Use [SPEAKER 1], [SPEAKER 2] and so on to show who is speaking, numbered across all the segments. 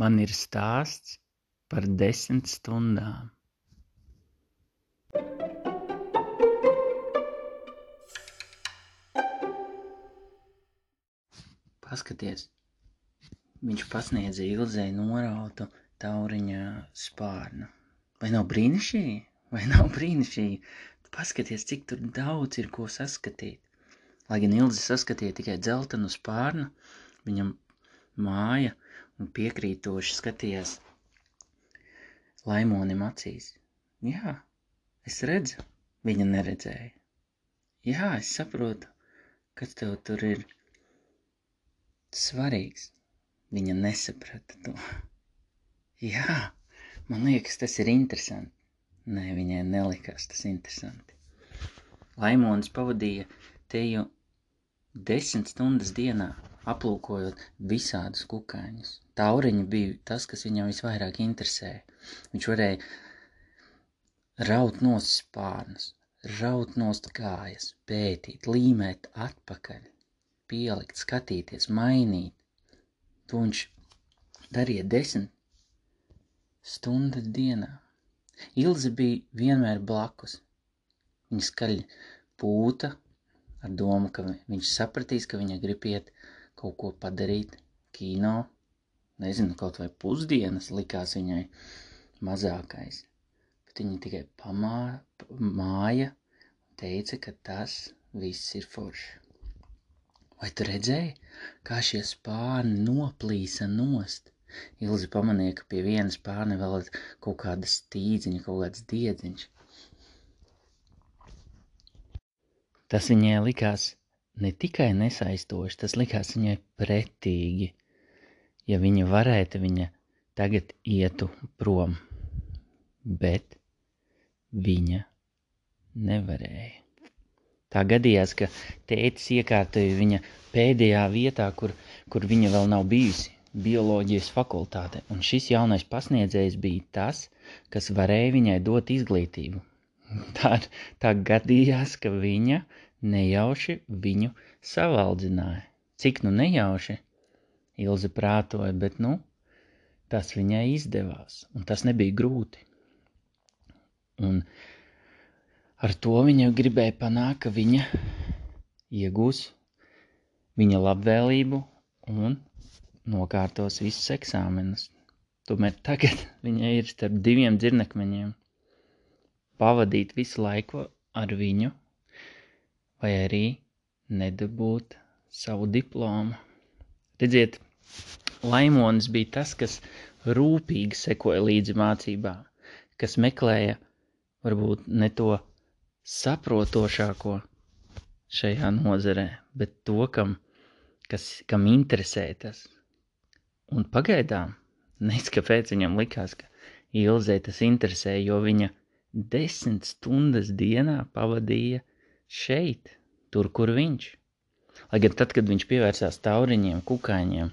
[SPEAKER 1] Man ir stāsts par desmit stundām. Paskaties, viņš pasniedza Ilzei norautu tauriņa spārnu. Vai nav brīnišķīgi? Vai nav brīnišķīgi? Paskaties, cik tur daudz ir ko saskatīt. Lai gan Ilze saskatīja tikai dzeltenu spārnu, viņam māja un piekrītoši skatījās laimonim acīs. Jā, es redzu, viņa neredzēja. Jā, es saprotu, kas tev tur ir svarīgs. Viņa nesaprata to. Jā, man liekas, tas ir interesanti. Nē, viņai nelikās tas interesanti. Laimons pavadīja teju desmit stundas dienā, aplūkojot visādus kukaiņus. Tauriņi bija tas, kas viņam visvairāk interesēja. Viņš varēja raut nost spārnus, raut nost kājas, pētīt, līmēt atpakaļ, pielikt, skatīties, mainīt. To viņš darīja desmit stundas dienā. Ilze bija vienmēr blakus. Viņa skaļi pūta ar domu, ka viņš sapratīs, ka viņa grib iet kaut ko padarīt kino. Nezinu, kaut vai pusdienas likās viņai mazākais. Bet viņa tikai pamā, māja un teica, ka tas viss ir forši. Vai tu redzēji, kā šie spārni noplīsa nost? Ilzi pamanīja, ka pie vienas pārne vēl ir kaut kāda stīdziņa, kaut kāds diedziņš. Tas viņai likās ne tikai nesaistoši, tas likās viņai pretīgi. Ja viņa varētu, viņa tagad ietu prom, bet viņa nevarēja. Tā gadījās, ka tētis iekārtoja viņa pēdējā vietā, kur, kur viņa vēl nav bijusi bioloģijas fakultāte, un šis jaunais pasniedzējs bija tas, kas varēja viņai dot izglītību. Tā, tā gadījās, ka viņa nejauši viņu savaldzināja. Cik nu nejauši, Ilze prātoja, bet nu, tas viņai izdevās, un tas nebija grūti. Un ar to viņa gribēja panākt, ka viņa iegūs viņa labvēlību un nokārtos visus eksāmenus. Tomēr tagad viņai ir starp diviem dzirnekmeņiem. Pavadīt visu laiku ar viņu, vai arī nedabūt savu diplomu. Redziet, Laimonis bija tas, kas rūpīgi sekoja līdzi mācībām, kas meklēja varbūt ne to saprotošāko šajā nozarē, bet to, kam, kas, kam interesē tas, Un pagaidām, nec kāpēc viņam likās, ka Ilzē tas interesē, jo viņa desmit stundas dienā pavadīja šeit, tur, kur viņš. Lai gan tad, kad viņš pievērsās tauriņiem, kukaiņiem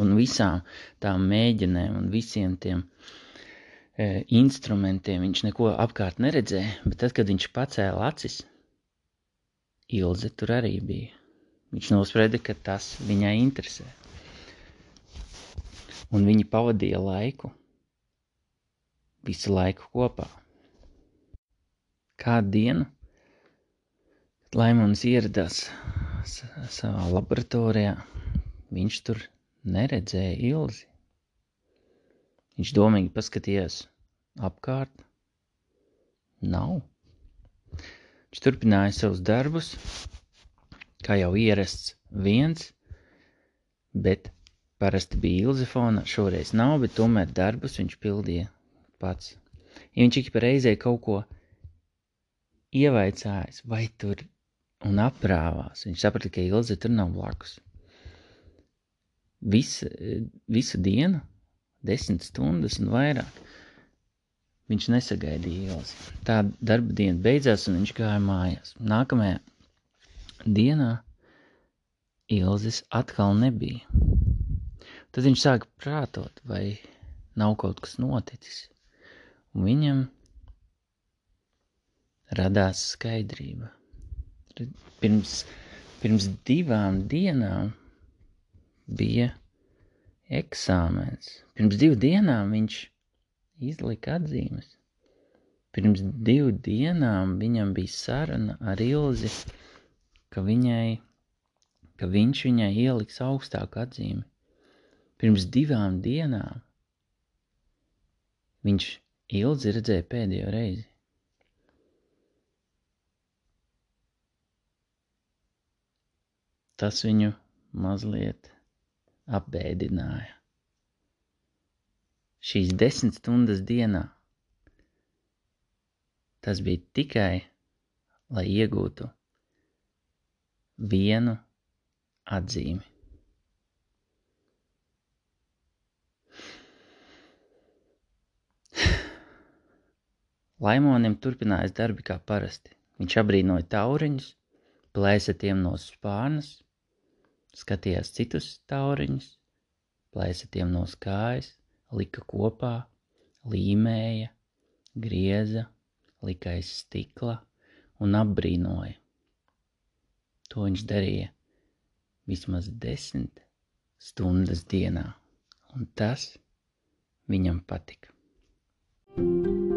[SPEAKER 1] un visām tām mēģinēm un visiem tiem e, instrumentiem, viņš neko apkārt neredzēja, bet tad, kad viņš pacēla acis, Ilze tur arī bija. Viņš nospreda, ka tas viņai interesē un viņi pavadīja laiku, visu laiku kopā. Kādu dienu, kad Laimons ieradās savā laboratorijā, viņš tur neredzēja ilzi. Viņš domīgi paskatījās apkārt. Nav. Viņš turpināja savus darbus, kā jau ierasts viens, bet Parasti bija Ilzefona, šoreiz nav, bet tomēr darbus viņš pildīja pats. Ja viņš ik pa reizē kaut ko ievaicājis, vai tur un aprāvās, viņš saprata, ka Ilze tur nav blakus. Visu, visu dienu, desmit stundas un vairāk, viņš nesagaidīja Ilzi. Tā darba diena beidzās un viņš gāja mājās. Nākamajā dienā Ilzes atkal nebija. Tad viņš sāka prātot, vai nav kaut kas noticis. Un viņam radās skaidrība. Pirms, pirms divām dienām bija eksāmens. Pirms divu dienām viņš izlika atzīmes. Pirms divu dienām viņam bija saruna ar Ilzi, ka, viņai, ka viņš viņai ieliks augstāku atzīmi. Pirms divām dienām viņš Ilzi redzēja pēdējo reizi. Tas viņu mazliet apbēdināja. Šīs desmit stundas dienā tas bija tikai, lai iegūtu vienu atzīmi. Laimonim turpinājās darbi kā parasti. Viņš abrīnoja tauriņus, plēsa tiem no spārnas, skatījās citus tauriņus, plēsa tiem no skājas, lika kopā, līmēja, grieza, lika aiz stikla un apbrīnoja. To viņš darīja vismaz desmit stundas dienā, un tas viņam patika. thank you